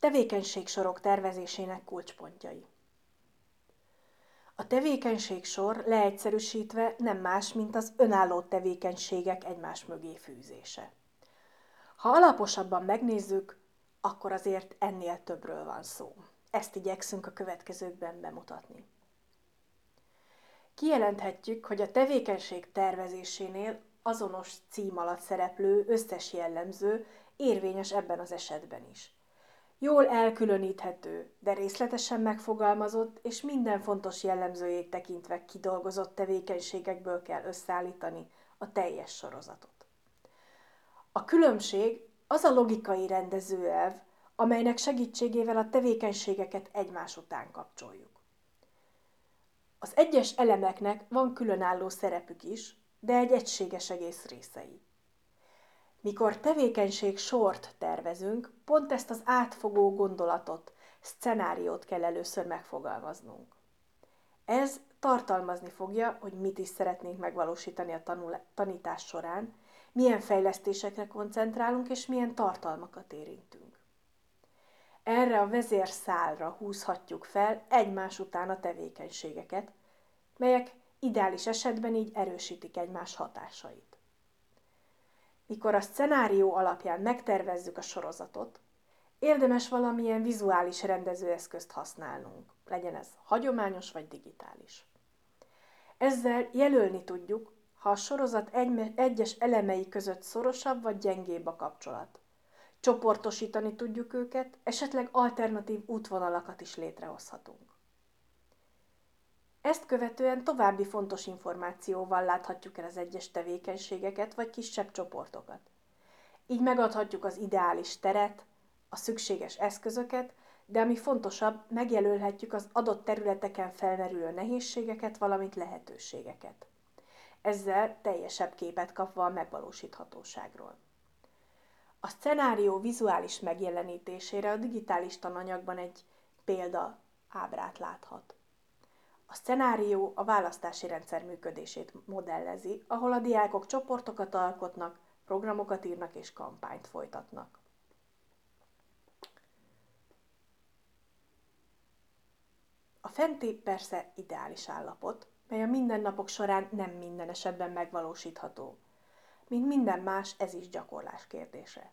Tevékenységsorok tervezésének kulcspontjai. A tevékenységsor leegyszerűsítve nem más, mint az önálló tevékenységek egymás mögé fűzése. Ha alaposabban megnézzük, akkor azért ennél többről van szó. Ezt igyekszünk a következőkben bemutatni. Kijelenthetjük, hogy a tevékenység tervezésénél azonos cím alatt szereplő összes jellemző érvényes ebben az esetben is. Jól elkülöníthető, de részletesen megfogalmazott és minden fontos jellemzőjét tekintve kidolgozott tevékenységekből kell összeállítani a teljes sorozatot. A különbség az a logikai rendezőelv, amelynek segítségével a tevékenységeket egymás után kapcsoljuk. Az egyes elemeknek van különálló szerepük is, de egy egységes egész részei. Mikor tevékenység sort tervezünk, pont ezt az átfogó gondolatot, szcenáriót kell először megfogalmaznunk. Ez tartalmazni fogja, hogy mit is szeretnénk megvalósítani a tanul- tanítás során, milyen fejlesztésekre koncentrálunk, és milyen tartalmakat érintünk. Erre a vezérszálra húzhatjuk fel egymás után a tevékenységeket, melyek ideális esetben így erősítik egymás hatásait. Mikor a szenárió alapján megtervezzük a sorozatot, érdemes valamilyen vizuális rendezőeszközt használnunk, legyen ez hagyományos vagy digitális. Ezzel jelölni tudjuk, ha a sorozat egy, egyes elemei között szorosabb vagy gyengébb a kapcsolat. Csoportosítani tudjuk őket, esetleg alternatív útvonalakat is létrehozhatunk. Ezt követően további fontos információval láthatjuk el az egyes tevékenységeket vagy kisebb csoportokat. Így megadhatjuk az ideális teret, a szükséges eszközöket, de ami fontosabb, megjelölhetjük az adott területeken felmerülő nehézségeket, valamint lehetőségeket. Ezzel teljesebb képet kapva a megvalósíthatóságról. A szenárió vizuális megjelenítésére a digitális tananyagban egy példa ábrát láthat. A szenárió a választási rendszer működését modellezi, ahol a diákok csoportokat alkotnak, programokat írnak és kampányt folytatnak. A fenti persze ideális állapot, mely a mindennapok során nem minden esetben megvalósítható. Mint minden más, ez is gyakorlás kérdése.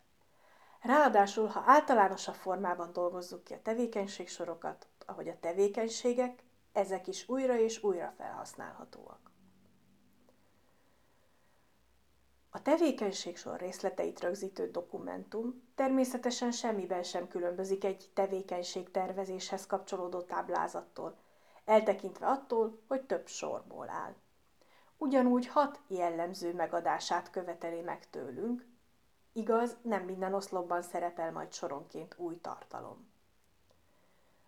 Ráadásul, ha általánosabb formában dolgozzuk ki a tevékenységsorokat, ahogy a tevékenységek, ezek is újra és újra felhasználhatóak. A tevékenységsor részleteit rögzítő dokumentum természetesen semmiben sem különbözik egy tevékenység tervezéshez kapcsolódó táblázattól, eltekintve attól, hogy több sorból áll. Ugyanúgy hat jellemző megadását követeli meg tőlünk, igaz, nem minden oszlopban szerepel majd soronként új tartalom.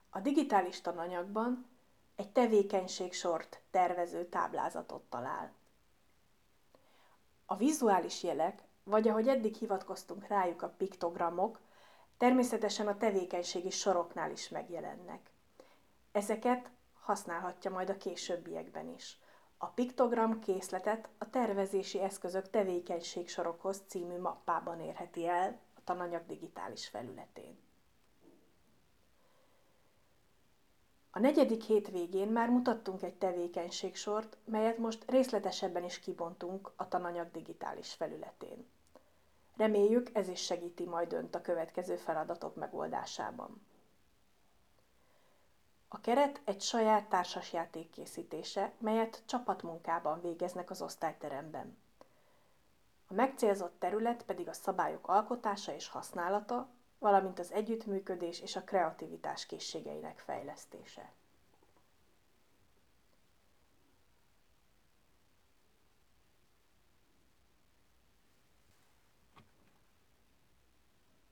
A digitális tananyagban egy tevékenységsort tervező táblázatot talál. A vizuális jelek, vagy ahogy eddig hivatkoztunk rájuk a piktogramok, természetesen a tevékenységi soroknál is megjelennek. Ezeket használhatja majd a későbbiekben is. A piktogram készletet a tervezési eszközök tevékenységsorokhoz című mappában érheti el a tananyag digitális felületén. A negyedik hét végén már mutattunk egy tevékenységsort, melyet most részletesebben is kibontunk a tananyag digitális felületén. Reméljük, ez is segíti majd Önt a következő feladatok megoldásában. A keret egy saját társasjáték készítése, melyet csapatmunkában végeznek az osztályteremben. A megcélzott terület pedig a szabályok alkotása és használata, valamint az együttműködés és a kreativitás készségeinek fejlesztése.